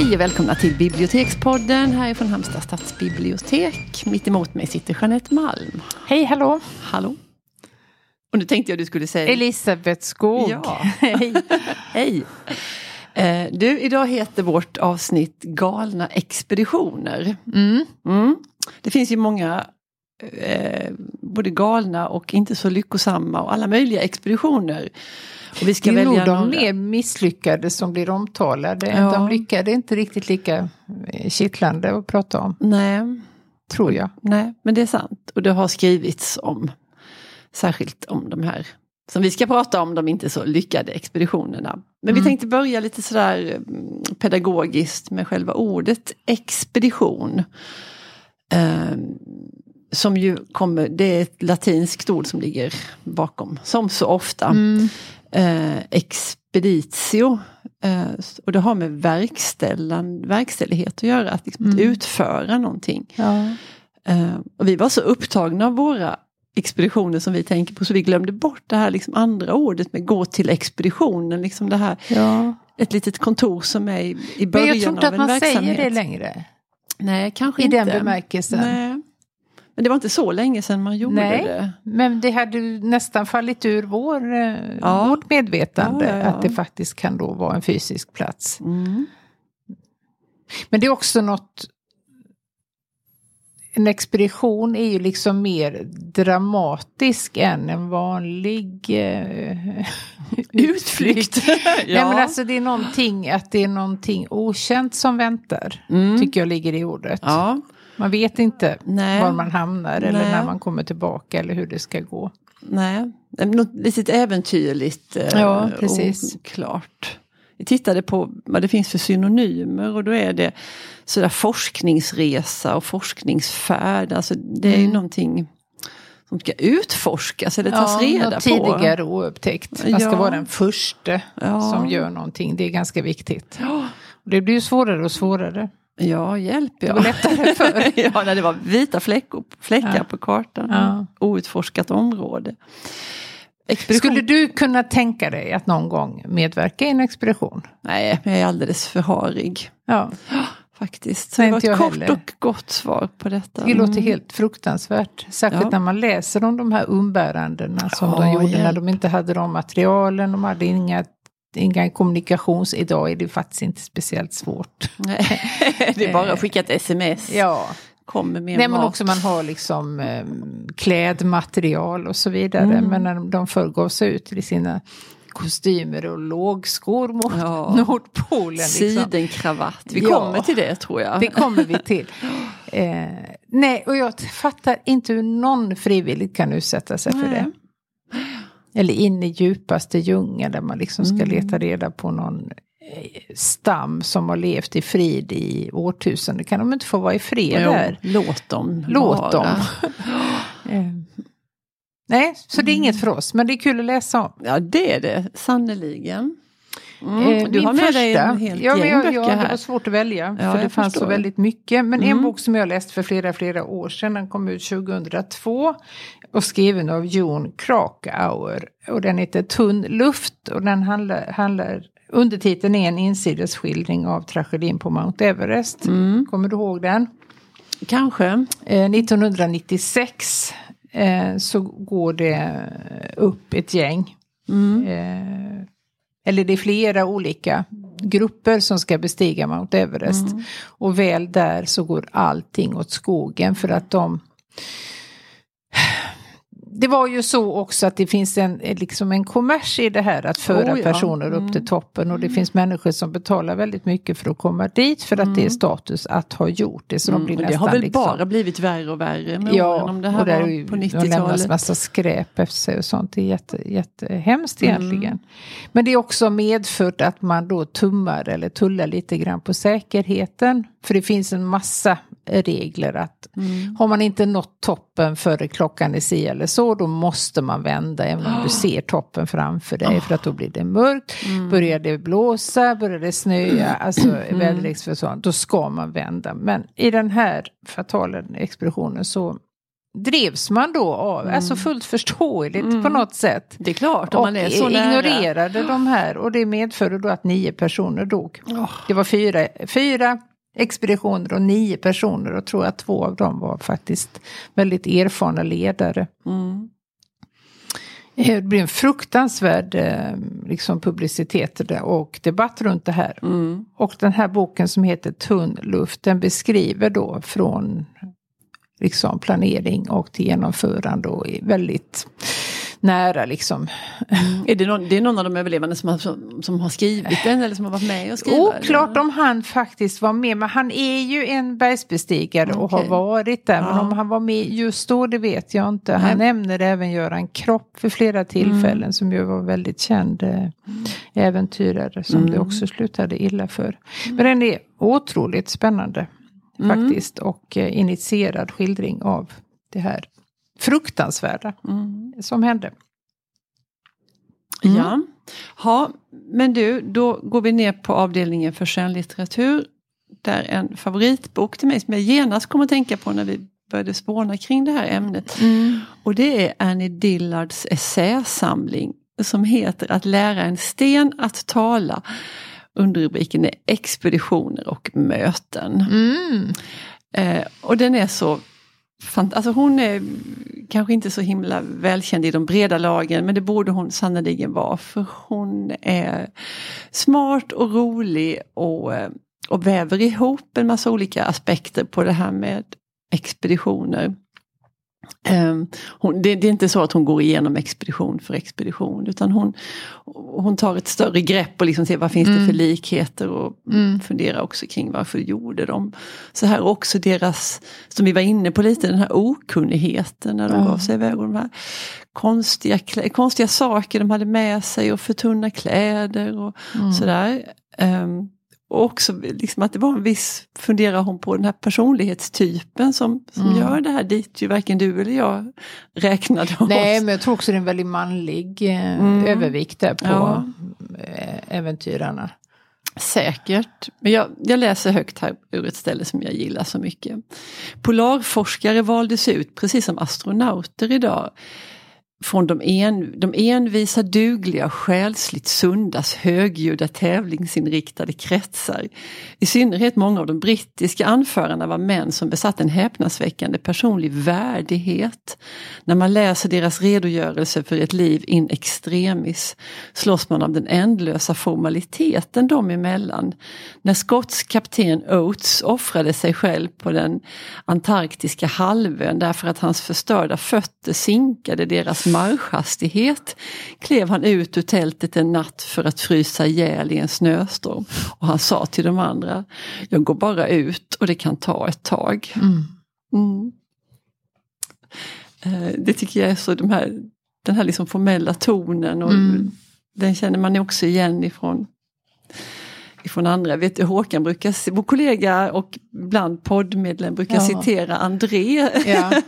Hej och välkomna till Bibliotekspodden härifrån Halmstad stadsbibliotek. Mitt emot mig sitter Jeanette Malm. Hej, hallå! Hallå! Och nu tänkte jag du skulle säga... Elisabeth Skog. Ja. Hej! Hej! Eh, du, idag heter vårt avsnitt Galna expeditioner. Mm. Mm. Det finns ju många eh, både galna och inte så lyckosamma och alla möjliga expeditioner. Och vi ska Det är nog de mer misslyckade som blir omtalade. Ja. De lyckade är inte riktigt lika eh, kittlande att prata om, Nej, tror jag. nej, men det är sant. Och det har skrivits om, särskilt om de här som vi ska prata om, de inte så lyckade expeditionerna. Men vi Mm. tänkte börja lite sådär mm, pedagogiskt med själva ordet expedition. Eh, som ju kommer, det är ett latinskt ord som ligger bakom, som så ofta. Mm. Eh, expeditio. Eh, och det har med verkställan, verkställighet att göra, att, liksom, att Mm. utföra någonting. Ja. Eh, och vi var så upptagna av våra expeditioner som vi tänker på så vi glömde bort det här liksom andra ordet med gå till expeditionen. Liksom det här, Ja. ett litet kontor som är i, i Men början jag tror inte av att en man verksamhet. säger det längre. Nej, kanske I inte. den bemärkelsen. Nej. Men det var inte så länge sedan man gjorde Nej. det. Men det hade nästan fallit ur vår, eh, Ja. vårt medvetande Ja, ja, ja. att det faktiskt kan då vara en fysisk plats. Mm. Men det är också något en expedition är ju liksom mer dramatisk än en vanlig eh, Utflykt. Nej men alltså det är någonting att det är någonting okänt som väntar. Mm. Tycker jag ligger i ordet. Ja, Man vet inte nej. var man hamnar eller Nej. när man kommer tillbaka eller hur det ska gå. Nej, något litet äventyrligt eh, Ja, precis. oklart. Vi tittade på vad det finns för synonymer och då är det sådär forskningsresa och forskningsfärd. Alltså det är ju Mm. någonting som ska utforskas eller tas reda något på. tidigare oupptäckt. Man ska Ja. vara den första Ja. som gör någonting. Det är ganska viktigt. Ja, det blir ju svårare och svårare. Ja hjälp ja. Det var lättare förr. ja, när det var vita fläckor, fläckar Ja. på kartan. Ja. Outforskat område. Expedition. Skulle du kunna tänka dig att någon gång medverka i en expedition? Nej, jag är alldeles för harig. Ja, Faktiskt. Så Nej, det var ett kort heller. och gott svar på detta. det låter Mm. helt fruktansvärt. Särskilt Ja. när man läser om de här umbärandena som de Ja, gjorde när hjälp. de inte hade de materialen. De hade inga, inga kommunikations... Idag är det faktiskt inte speciellt svårt. Det är bara att skicka ett sms. Ja, Kommer med Nej, men också man har liksom eh, klädmaterial och så vidare. Mm. Men när de förr gav sig ut i sina kostymer och lågskor mot Ja. Nordpolen. Liksom. Sidenkravatt. Vi Ja. kommer till det tror jag. Det kommer vi till. Eh, nej, och jag fattar inte hur någon frivilligt kan utsätta sig för Nej. det. Eller in i djupaste djungeln där man liksom ska Mm. leta reda på någon eh, stam som har levt i frid i årtusenden. Kan de inte få vara i fred Jo, där? Låt dem Låt vara. dem. Eh, nej, så det är inget för oss, men det är kul att läsa om. Ja det är det sannerligen. Mm. Eh, du har med första, dig en helt ja, gäng jag, böcker ja, Det var svårt att välja, Ja, för det fanns förstår. så väldigt mycket. Men en Mm. bok som jag läste för flera, flera år sedan, den kom ut 2002 och skriven av Jon Krakauer. Och den heter Tunn luft och den handlar, handlar undertiteln är en insidesskildring av tragedin på Mount Everest. Mm. Kommer du ihåg den? Kanske. Eh, 1996 eh, så går det upp ett gäng. Mm. Eh, eller det är flera olika grupper som ska bestiga Mount Everest. Mm. Och väl där så går allting åt skogen för att de det var ju så också att det finns en, liksom en kommers i det här att föra Oh ja. personer upp Mm. till toppen. Och det finns människor som betalar väldigt mycket för att komma dit för att det är Mm. status att ha gjort det. Så de Mm. blir och det har väl liksom, bara blivit värre och värre med Ja, åren om det här och där var på det lämnas 90-talet. massa skräp efter sig och sånt. Det är jätte, jättehemskt Mm. egentligen. Men det är också medfört att man då tummar eller tullar lite grann på säkerheten. För det finns en massa regler att Mm. har man inte nått toppen före klockan är si eller så, då måste man vända även om du ser toppen framför dig, för att då blir det mörkt. Mm. Börjar det blåsa, börjar det snöa, alltså väderleksförhållanden, då ska man vända. Men i den här fatala expeditionen så drevs man då av, mm. alltså fullt förståeligt mm. på något sätt. Det är klart, om och man är så ignorerade nära. de här och det medförde då att nio personer dog. Oh. Det var fyra, fyra expeditioner och nio personer och tror att två av dem var faktiskt väldigt erfarna ledare. Mm. Eh, det blir en fruktansvärd eh, liksom, publicitet och debatt runt det här. Mm. Och den här boken som heter Tunn luft, den beskriver då från liksom, planering och till genomförande och är väldigt nära liksom. Mm. Är det, någon, det är någon av de överlevande som har, som, som har skrivit den eller som har varit med och skrivit? Oklart om han faktiskt var med, men han är ju en bergsbestigare okay. och har varit där. Men om han var med just då, det vet jag inte. Han Nej. nämner även Göran Kropp för flera tillfällen mm. som ju var väldigt känd eh, äventyrare som mm. det också slutade illa för. Men den är otroligt spännande mm. faktiskt och eh, initierad skildring av det här fruktansvärda mm. som hände. Mm. Ja. ja, men du, då går vi ner på avdelningen för skönlitteratur. Där en favoritbok till mig som jag genast kommer att tänka på när vi började spåna kring det här ämnet. Mm. Och det är Annie Dillards essäsamling som heter Att lära en sten att tala. Underrubriken är Expeditioner och möten. Mm. Eh, och den är så Alltså hon är kanske inte så himla välkänd i de breda lagren men det borde hon sannerligen vara för hon är smart och rolig och, eh, och väver ihop en massa olika aspekter på det här med expeditioner. Um, hon, det, det, är inte så att hon går igenom expedition för expedition utan hon, hon tar ett större grepp och liksom ser vad finns mm. det för mm. likheter och mm. funderar också kring varför gjorde de så här. också deras, som vi var inne på lite, den här okunnigheten när de ja. gav sig iväg. Och de här konstiga, konstiga saker de hade med sig och för tunna kläder och mm. sådär. Um, och också liksom att det var en viss, funderar hon på den här personlighetstypen som, som mm. gör det här dit ju varken du eller jag räknade oss. Nej men jag tror också det är en väldigt manlig eh, mm. övervikt där på ja. Eh, äventyrarna. Säkert. Men jag, jag, läser högt här ur ett ställe som jag gillar så mycket. Polarforskare valdes ut precis som astronauter idag från de, en, de envisa, dugliga, själsligt sundas högljudda tävlingsinriktade kretsar. I synnerhet många av de brittiska anförarna var män som besatt en häpnadsväckande personlig värdighet. När man läser deras redogörelse för ett liv in extremis slås man av den ändlösa formaliteten dem emellan. När Scotts kapten Oates offrade sig själv på den antarktiska halvön därför att hans förstörda fötter sinkade deras marschhastighet klev han ut ur tältet en natt för att frysa ihjäl i en snöstorm. Och han sa till de andra, jag går bara ut och det kan ta ett tag. Mm. Mm. Eh, det tycker jag är så, de här, den här liksom formella tonen och mm. den känner man också igen ifrån ifrån andra. Vet du, Håkan brukar, vår kollega och bland poddmedlem brukar ja. citera André. Ja.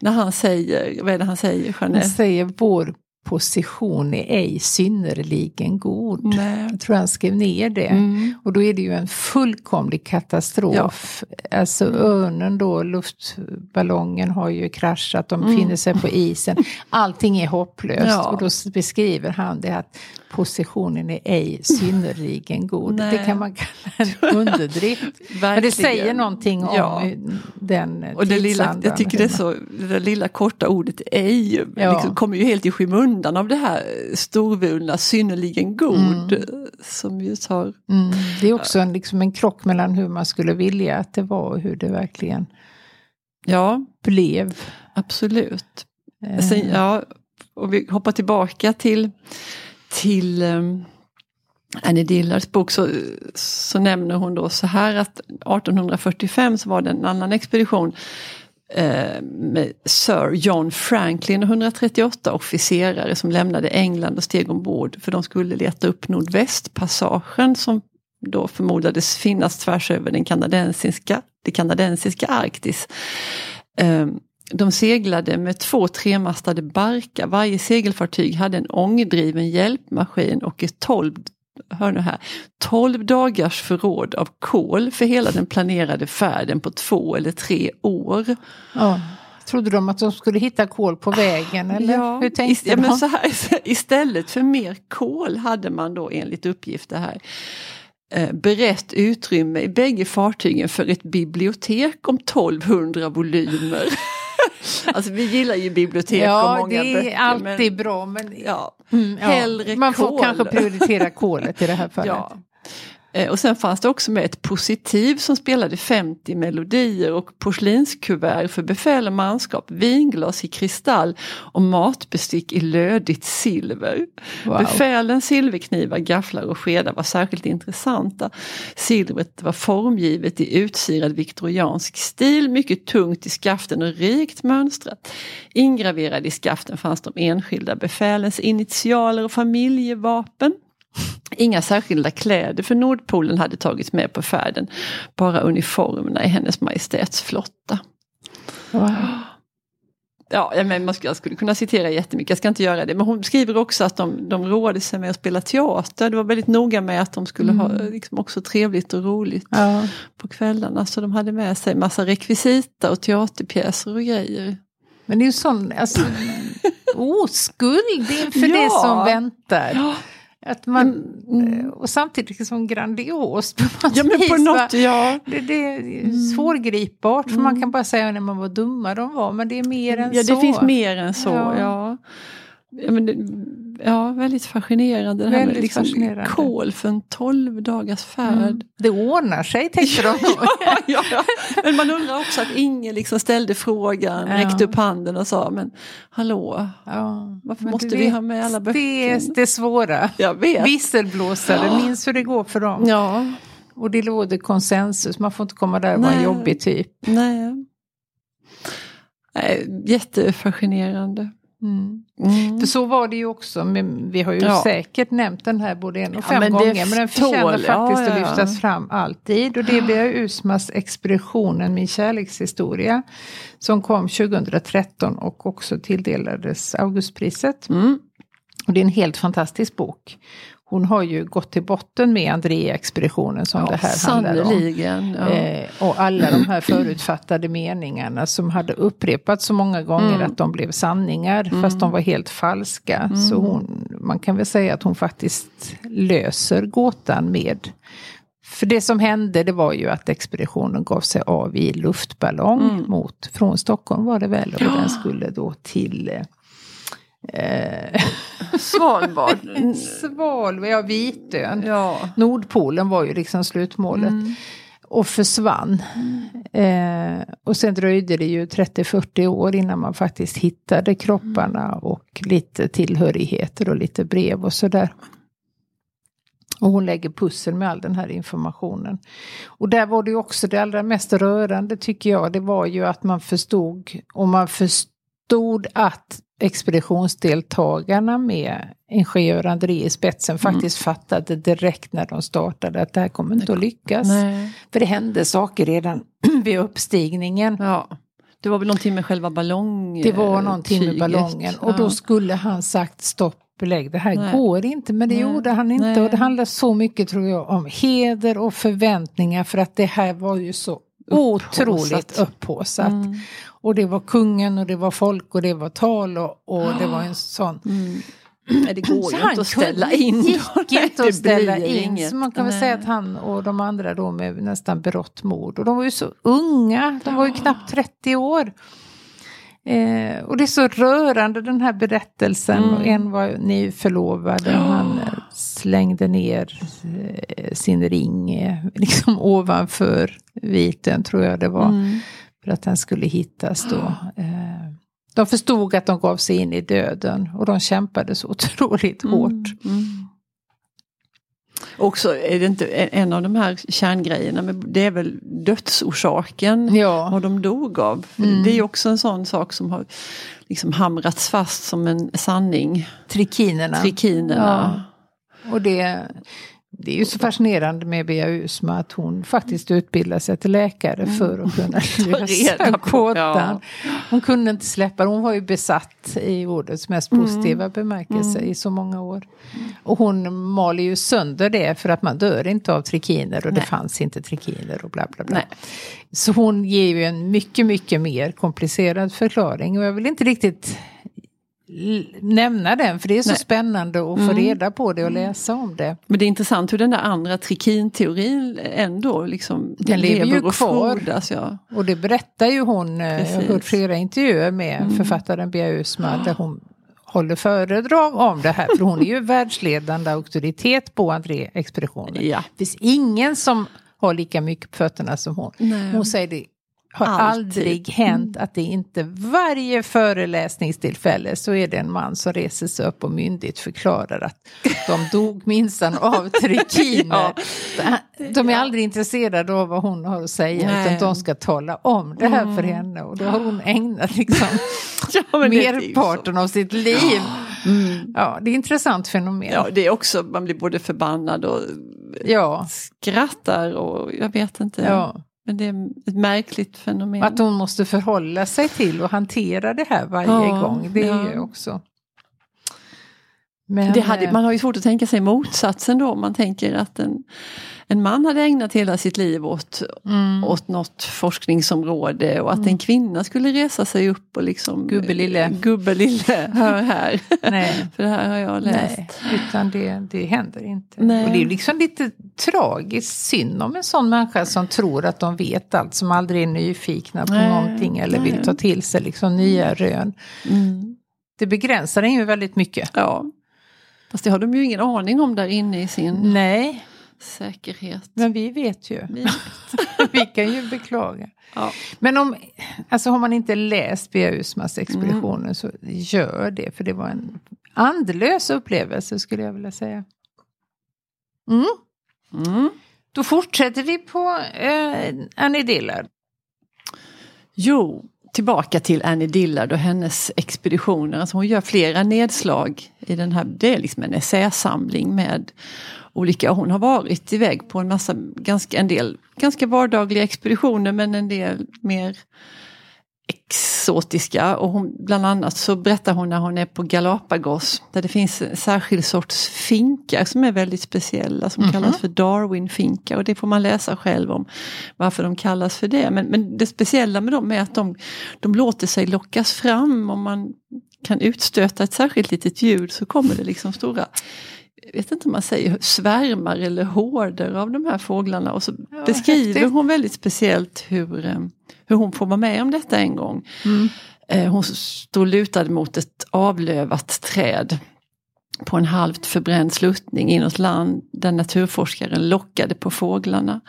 när han säger, vad är det han säger Jeanette? Han säger vår position är ej synnerligen god. Nej. Jag tror han skrev ner det. Mm. Och då är det ju en fullkomlig katastrof. Ja. Alltså örnen då, luftballongen har ju kraschat, de befinner mm. sig på isen. Allting är hopplöst ja. och då beskriver han det att positionen är ej synnerligen god. Nej. Det kan man kalla en underdrift. Men det säger någonting om ja. den och det lilla, Jag tycker det är så, det lilla korta ordet ej ja. liksom, kommer ju helt i skymundan av det här storvulna synnerligen god. Mm. Som ju tar... Mm. Det är också en, liksom en krock mellan hur man skulle vilja att det var och hur det verkligen ja. blev. Absolut. Eh. Sen, ja, och vi hoppar tillbaka till till um, Annie Dillards bok så, så nämner hon då så här att 1845 så var det en annan expedition eh, med Sir John Franklin och 138 officerare som lämnade England och steg ombord för de skulle leta upp Nordvästpassagen som då förmodades finnas tvärs över den kanadensiska, det kanadensiska Arktis. Um, de seglade med två tremastade barkar. Varje segelfartyg hade en ångdriven hjälpmaskin och ett 12, hör nu här, 12 dagars förråd av kol för hela den planerade färden på två eller tre år. Ja, Trodde de att de skulle hitta kol på vägen eller Ja, hur tänkte ja, men så här, istället för mer kol hade man då enligt uppgifter här eh, berett utrymme i bägge fartygen för ett bibliotek om 1200 volymer. alltså vi gillar ju bibliotek och ja, många det är böcker. alltid men, bra men ja, Mm, ja. man får kol. kanske prioritera kolet i det här fallet. ja. Eh, Och sen fanns det också med ett positiv som spelade 50 melodier och porslinskuvert för befäl och manskap, vinglas i kristall och matbestick i lödigt silver. Wow. Befälens silverknivar, gafflar och skedar var särskilt intressanta. Silvret var formgivet i utsirad viktoriansk stil, mycket tungt i skaften och rikt mönstrat. Ingraverade i skaften fanns de enskilda befälens initialer och familjevapen. Inga särskilda kläder för Nordpolen hade tagits med på färden, bara uniformerna i hennes majestäts flotta. Wow. Ja, men man skulle, jag skulle kunna citera jättemycket, jag ska inte göra det. Men hon skriver också att de, de roade sig med att spela teater. Det var väldigt noga med att de skulle ha liksom, också trevligt och roligt Ja. på kvällarna. Så de hade med sig massa rekvisita och teaterpjäser och grejer. Men det är ju sån alltså, oskuld inför Ja. det som väntar. Ja, Att man, Mm. Och samtidigt liksom grandiost. på något ja men på vis, va? något, ja. Det, det är svårgripbart för man kan bara säga när man var dumma de var men det är mer än Ja, så. det finns mer än så. Ja. Ja. Ja, men det, ja, väldigt fascinerande. Det här med Väldigt liksom fascinerande. kol för en 12 dagars färd. Mm. Det ordnar sig tänkte de ja, ja, ja. Men man undrar också att ingen liksom ställde frågan, Ja. räckte upp handen och sa men hallå, Ja, varför men måste vi vet, ha med alla Det böcker? är det svåra. Jag vet. Visselblåsare, Ja. minns hur det går för dem. Ja, Och det råder konsensus, man får inte komma där och vara en jobbig typ. nej. nej jättefascinerande. Mm. Mm. För så var det ju också, men vi har ju Ja. säkert nämnt den här både en och Ja, fem men det gånger. Men den förtjänar tål- faktiskt ja, att ja, ja. lyftas fram alltid. Och det är Bea Usmas Expeditionen, min kärlekshistoria. Som kom 2013 och också tilldelades Augustpriset. Mm. Och det är en helt fantastisk bok. Hon har ju gått till botten med André-expeditionen som Ja, det här handlar om. Ja. Eh, och alla de här förutfattade meningarna som hade upprepats så många gånger Mm. att de blev sanningar fast de var helt falska. Så hon, man kan väl säga att hon faktiskt löser gåtan med för det som hände det var ju att expeditionen gav sig av i luftballong mot, från Stockholm var det väl, och Mm. Den skulle då till eh, Svalbard. Svalbard, ja Vitön. ja. Nordpolen var ju liksom slutmålet. Mm. Och försvann. Eh, och sen dröjde det ju 30-40 år innan man faktiskt hittade kropparna och lite tillhörigheter och lite brev och sådär. Och hon lägger pussel med all den här informationen. Och där var det ju också det allra mest rörande tycker jag. Det var ju att man förstod, och man förstod att expeditionsdeltagarna med ingenjör André i spetsen faktiskt fattade direkt när de startade att det här kommer inte att lyckas. Nej. För det hände saker redan vid uppstigningen. Ja. Det var väl någonting med själva ballong... Det var någonting med tyget. ballongen och då Ja. skulle han sagt stopp, belägg, det här Nej. går inte. Men det Nej. gjorde han inte Nej. och det handlar så mycket tror jag om heder och förväntningar för att det här var ju så otroligt upphaussat. Mm. Och det var kungen och det var folk och det var tal och, och det var en sån. Mm. Nej, det går ju inte att ställa in. gick. Nej, inte att ställa in. inget. Så man kan väl Nej. säga att han och de andra då med nästan berått mod. Och de var ju så unga, de var ju knappt 30 år. Eh, och det är så rörande den här berättelsen. Mm. Och en var nyförlovad och han slängde ner eh, sin ring eh, liksom ovanför viten tror jag det var. Mm. För att den skulle hittas då. Eh, de förstod att de gav sig in i döden och de kämpade så otroligt hårt. Mm. Också är det inte en av de här kärngrejerna, men det är väl dödsorsaken Ja. vad de dog av. Mm. Det är också en sån sak som har liksom hamrats fast som en sanning. Trikinerna. Trikinerna. Och det, det är ju så fascinerande med Bea Usma att hon faktiskt utbildade sig till läkare för att kunna lösa gåtan. Hon kunde inte släppa hon var ju besatt i ordets mest positiva bemärkelse i så många år. Och hon maler ju sönder det för att man dör inte av trikiner och Nej. det fanns inte trikiner och bla bla bla. Nej. Så hon ger ju en mycket, mycket mer komplicerad förklaring och jag vill inte riktigt nämna den för det är så Nej. spännande att få reda på det och läsa om det. Men det är intressant hur den där andra trikinteorin ändå liksom Den lever ju och kvar. frodas. Ja. Och det berättar ju hon, eh, jag har Precis. Mm. hört flera intervjuer med författaren Bea Usma där hon håller föredrag om det här. För hon är ju världsledande auktoritet på André-expeditionen. Ja. Det finns ingen som har lika mycket på fötterna som hon. Nej. Hon säger det har Alltid. aldrig hänt att det inte varje föreläsningstillfälle så är det en man som reser sig upp och myndigt förklarar att de dog minsann av trikiner. De är aldrig intresserade av vad hon har att säga Nej. Mm. utan de ska tala om det här för henne och då har hon ägnat liksom Ja, merparten av sitt liv. Ja, det är ett intressant fenomen. Ja, det är också, man blir både förbannad och Ja, skrattar och jag vet inte. ja. Men det är ett märkligt fenomen. Att hon måste förhålla sig till och hantera det här varje Ja, gång. Det är ja. ju också... Men, det hade, eh, man har ju svårt att tänka sig motsatsen då. Man tänker att en, en man hade ägnat hela sitt liv åt, mm, åt något forskningsområde och att en kvinna skulle resa sig upp och liksom Gubbelille. Gubbelille, hör här. nej, För det här har jag läst. nej, utan det, det händer inte. Nej. Och det är liksom lite tragiskt synd om en sån människa som tror att de vet allt, som aldrig är nyfikna på Nej, någonting eller vill ta till sig liksom nya rön. Mm. Det begränsar en ju väldigt mycket. Ja. Fast det har de ju ingen aning om där inne i sin Nej, säkerhet. men vi vet ju. Vi- vi kan ju beklaga. Ja. Men om, alltså har man inte läst Bea Usmas expeditioner så gör det. För det var en andlös upplevelse skulle jag vilja säga. Mm. Mm. Då fortsätter vi på eh, Annie Dillard. Jo, tillbaka till Annie Dillard och hennes expeditioner. Alltså hon gör flera nedslag i den här, det är liksom en essäsamling med olika, hon har varit iväg på en massa, ganska, en del ganska vardagliga expeditioner men en del mer exotiska. Och hon, bland annat så berättar hon när hon är på Galapagos där det finns en särskild sorts finkar som är väldigt speciella som kallas för Darwin-finkar. Och det får man läsa själv om varför de kallas för det. Men, men det speciella med dem är att de, de låter sig lockas fram. Om man kan utstöta ett särskilt litet ljud så kommer det liksom stora jag vet inte om man säger svärmar eller horder av de här fåglarna och så Ja, beskriver häftigt. hon väldigt speciellt hur, eh, hur hon får vara med om detta en gång. Mm. Eh, Hon står lutad mot ett avlövat träd på en halvt förbränd sluttning inåt land där naturforskaren lockade på fåglarna.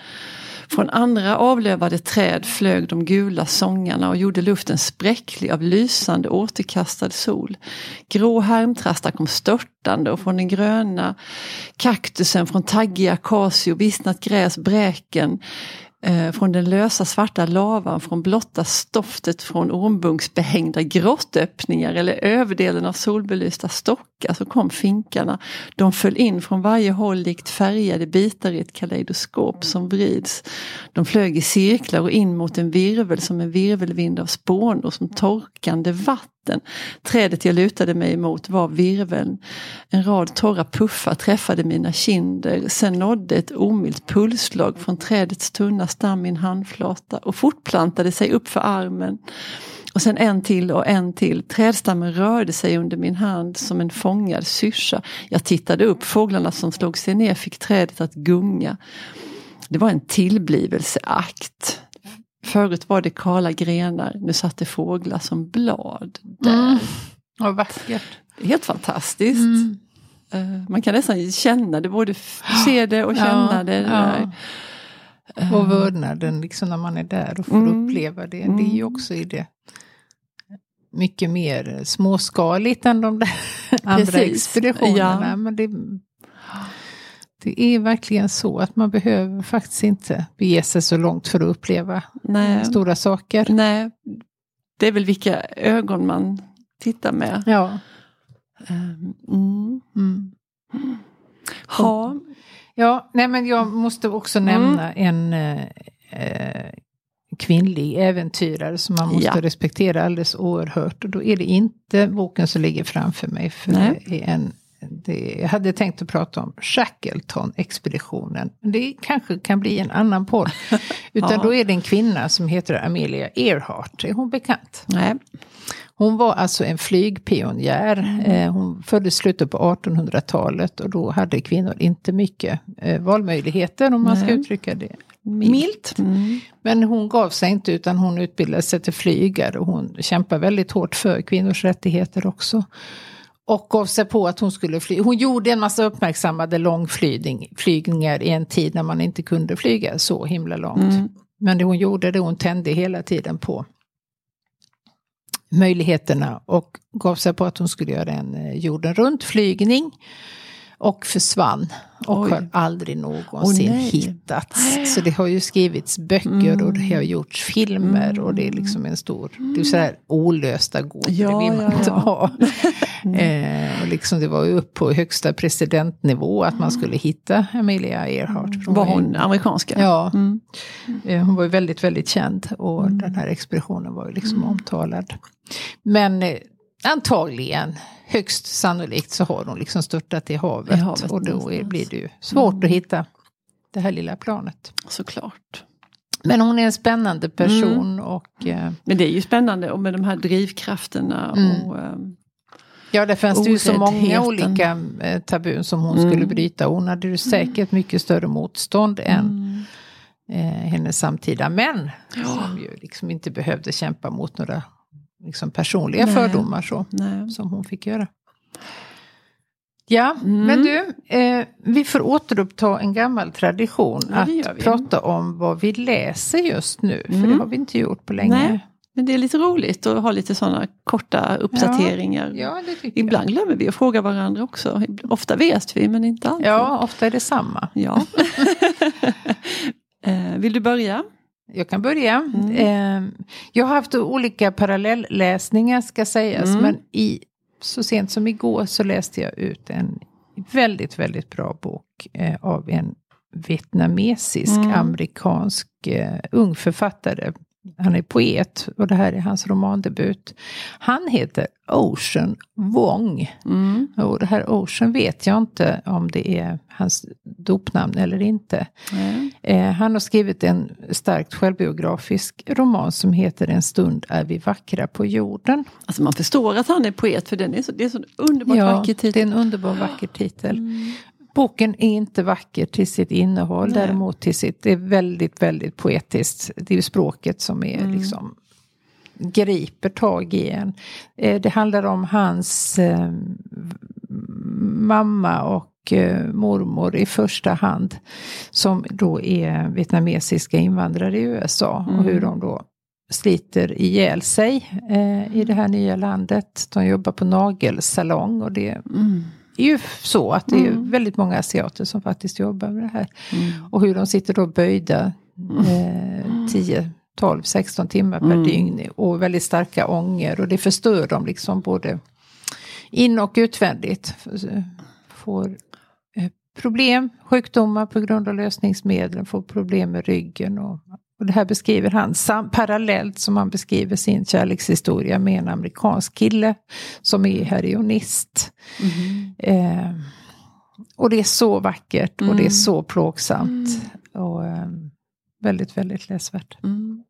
Från andra avlövade träd flög de gula sångarna och gjorde luften spräcklig av lysande återkastad sol. Grå härmtrastar kom störtande och från den gröna kaktusen, från taggig akacio, vissnat gräs, bräken, Eh, från den lösa svarta lavan, från blotta stoftet från ormbunksbehängda grottöppningar eller överdelen av solbelysta stockar så kom finkarna. De föll in från varje håll likt färgade bitar i ett kaleidoskop som vrids. De flög i cirklar och in mot en virvel som en virvelvind av spånor som torkande vatten. Trädet jag lutade mig emot var virveln. En rad torra puffar träffade mina kinder. Sen nådde ett omilt pulsslag från trädets tunna stam min handflata och fortplantade sig upp för armen. Och sen en till och en till. Trädstammen rörde sig under min hand som en fångad syrsa. Jag tittade upp, fåglarna som slog sig ner fick trädet att gunga. Det var en tillblivelseakt. Förut var det kala grenar, nu satt det fåglar som blad. Där. Mm. Vad vackert. Helt fantastiskt. Mm. Eh, Man kan nästan känna det, både se det och känna Ja, det. ja. där. Och vördnaden liksom när man är där och får Mm. uppleva det. Det är ju också i det mycket mer småskaligt än de där andra Precis. expeditionerna. Ja. Men det, det är verkligen så att man behöver faktiskt inte bege sig så långt för att uppleva Nej. stora saker. Nej, det är väl vilka ögon man tittar med. Ja. Eh, Mm. Mm. Ha, Ja, nej men jag måste också nämna en eh, eh, kvinnlig äventyrare som man måste Ja. respektera alldeles oerhört. Och då är det inte boken som ligger framför mig. För Nej. det är en, det, jag hade tänkt att prata om Shackleton-expeditionen. Men Det kanske kan bli en annan podd. Utan Ja. då är det en kvinna som heter Amelia Earhart. Är hon bekant? Nej. Hon var alltså en flygpionjär. Eh, hon föddes slutet på 1800-talet och då hade kvinnor inte mycket eh, valmöjligheter om man ska Nej. uttrycka det milt. Mm. Men hon gav sig inte utan hon utbildade sig till flygare och hon kämpade väldigt hårt för kvinnors rättigheter också. Och gav sig på att hon skulle flyga. Hon gjorde en massa uppmärksammade långflygningar i en tid när man inte kunde flyga så himla långt. Mm. Men det hon gjorde det hon tände hela tiden på möjligheterna och gav sig på att hon skulle göra en eh, jorden runt flygning. Och försvann och Oj. har aldrig någonsin nej. hittats. Så det har ju skrivits böcker och det har Mm. gjorts filmer och det är liksom en stor, det är så här olösta gåtor, Ja, det vill man ja, inte ja. ha. Eh, och liksom det var ju upp på högsta presidentnivå att man skulle hitta Amelia Earhart. För Var hon amerikanska? Ja, Mm. Eh, Hon var ju väldigt, väldigt känd och den här expeditionen var ju liksom omtalad. Men eh, antagligen, högst sannolikt så har hon liksom störtat i havet. I havet och då någonstans. blir det ju svårt att hitta det här lilla planet. Såklart. Men hon är en spännande person och eh, Men det är ju spännande och med de här drivkrafterna Mm. och ehm, ja, det fanns ju så många olika eh, tabun som hon Mm. skulle bryta. Hon hade ju säkert mycket större motstånd än mm. eh, hennes samtida män. Ja. Som ju liksom inte behövde kämpa mot några liksom, personliga Nej. fördomar så, Nej. som hon fick göra. Ja, Mm. men du, eh, vi får återuppta en gammal tradition Ja, att prata om vad vi läser just nu. För Mm. det har vi inte gjort på länge. Nej. Men det är lite roligt att ha lite sådana korta uppdateringar. Ja, tycker Ibland glömmer vi att fråga varandra också. Ofta vet vi men inte alltid. Ja, ofta är det samma. Ja. Eh, Vill du börja? Jag kan börja. Mm. Eh, jag har haft olika parallellläsningar ska sägas. Mm. Men i, så sent som igår så läste jag ut en väldigt, väldigt bra bok eh, av en vietnamesisk Mm. amerikansk eh, ung författare. Han är poet och det här är hans romandebut. Han heter Ocean Wong. Mm. Och det här Ocean vet jag inte om det är hans dopnamn eller inte. Nej. Eh, han har skrivit en starkt självbiografisk roman som heter En stund är vi vackra på jorden. Alltså man förstår att han är poet för den är så, det är så underbart vacker det är titel. en underbar vacker titel. Mm. Boken är inte vacker till sitt innehåll, Nej. däremot till sitt, det är väldigt, väldigt poetiskt. Det är ju språket som är Mm. liksom griper tag i en. Eh, det handlar om hans eh, mamma och eh, mormor i första hand. Som då är vietnamesiska invandrare i USA. Och hur de då sliter ihjäl sig eh, i det här nya landet. De jobbar på nagelsalong och det Mm. Är ju så att det är Mm. väldigt många asiater som faktiskt jobbar med det här. Mm. Och hur de sitter då böjda eh, 10, 12, 16 timmar per Mm. dygn och väldigt starka ånger och det förstör dem liksom både in och utvändigt. Får eh, problem, sjukdomar på grund av lösningsmedlen, får problem med ryggen och, och det här beskriver han sam, parallellt som han beskriver sin kärlekshistoria med en amerikansk kille som är heroinist. Mm. Eh, och det är så vackert och det är Mm. så plågsamt. Och eh, väldigt, väldigt läsvärt. Mm.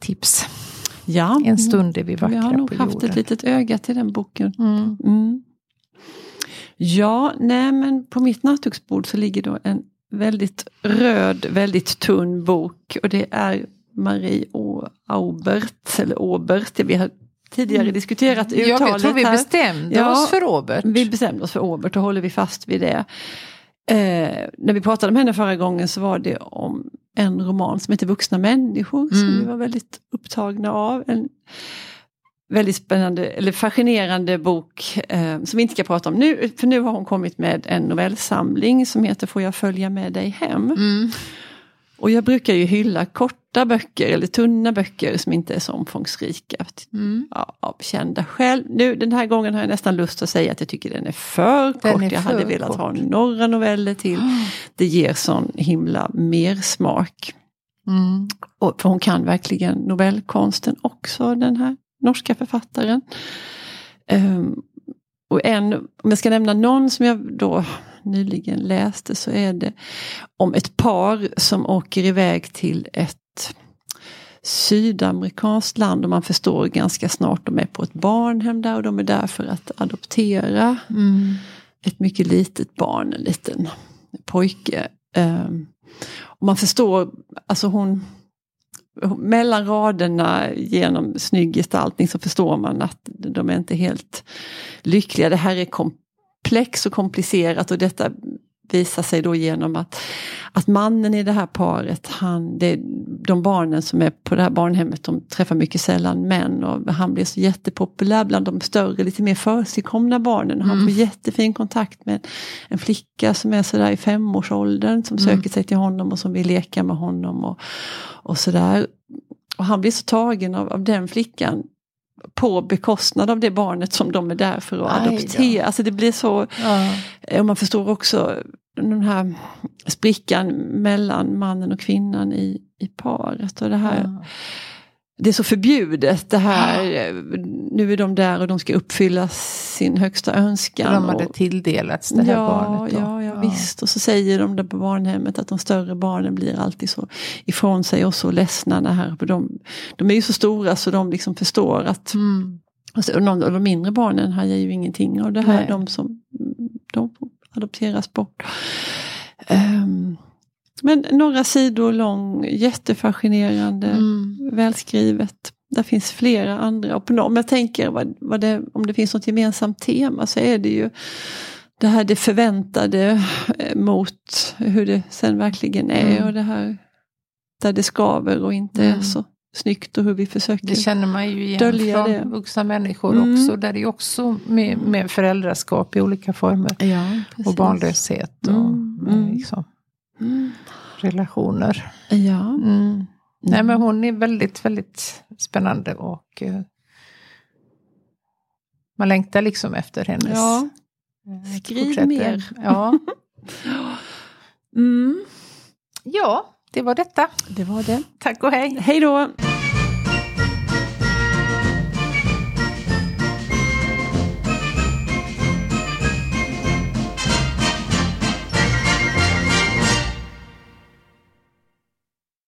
Tips. Ja, En stund är vi vackra vi har nog på haft jorden. ett litet öga till den boken. Mm. Mm. Ja, nej men på mitt nattduksbord så ligger då en väldigt röd, väldigt tunn bok och det är Marie Å- Aubert, eller Aubert, vi har tidigare diskuterat uttalet Ja, jag tror vi här. bestämde Ja, oss för Robert. Vi bestämde oss för Aubert och håller vi fast vid det. Eh, när vi pratade om henne förra gången så var det om en roman som heter Vuxna människor som Mm. vi var väldigt upptagna av. En väldigt spännande, eller fascinerande bok eh, som vi inte ska prata om nu, för nu har hon kommit med en novellsamling som heter Får jag följa med dig hem? Mm. Och jag brukar ju hylla korta böcker eller tunna böcker som inte är så omfångsrika. Mm. Ja, av kända skäl. Nu den här gången har jag nästan lust att säga att jag tycker den är för Den kort. är jag för hade velat ha kort. några noveller till. Det ger sån himla mersmak. Mm. Och, för hon kan verkligen novellkonsten också, den här norska författaren. Ehm, och en, om jag ska nämna någon som jag då nyligen läste så är det om ett par som åker iväg till ett sydamerikanskt land och man förstår ganska snart de är på ett barnhem där och de är där för att adoptera Mm. ett mycket litet barn, en liten pojke. Ehm, och man förstår, alltså hon, mellan raderna genom snygg gestaltning så förstår man att de är inte helt lyckliga. Det här är komplext och komplicerat och detta visar sig då genom att, att mannen i det här paret, han, det, de barnen som är på det här barnhemmet, de träffar mycket sällan män och han blir så jättepopulär bland de större, lite mer försigkomna barnen. Han Mm. får jättefin kontakt med en flicka som är sådär i femårsåldern som Mm. söker sig till honom och som vill leka med honom och, och sådär. Och han blir så tagen av, av den flickan på bekostnad av det barnet som de är där för att Aj då. adoptera. Alltså det blir så, Ja. Eh, och man förstår också den här sprickan mellan mannen och kvinnan i, i paret. Och det, här, Ja. Det är så förbjudet det här, eh, nu är de där och de ska uppfylla sin högsta önskan. De hade och, tilldelats det här ja, barnet. Då. Ja, ja, visst. Och så säger de där på barnhemmet att de större barnen blir alltid så ifrån sig och så ledsna. När här, för de, de är ju så stora så de liksom förstår att Mm. och, så, och, de, och de mindre barnen hajar ju ingenting av det här. Nej. De som de adopteras bort. Ehm, men några sidor lång, jättefascinerande, Mm. välskrivet. Där finns flera andra. Och om jag tänker vad, vad det, om det finns något gemensamt tema så är det ju det här det förväntade eh, mot hur det sen verkligen är. Mm. Och det här där det skaver och inte är Mm. så snyggt och hur vi försöker Det känner man ju igen Dölja från det. vuxna människor Mm. också. Där det är också med, med föräldraskap i olika former. Ja, Och barnlöshet och Mm, mm. liksom, Mm. relationer. Ja. Mm. Nej men hon är väldigt, väldigt spännande och eh, man längtar liksom efter hennes Ja. eh, Skriv fortsätter. mer. Ja. Mm. ja, det var detta. Det var det. Tack och hej. Hej då!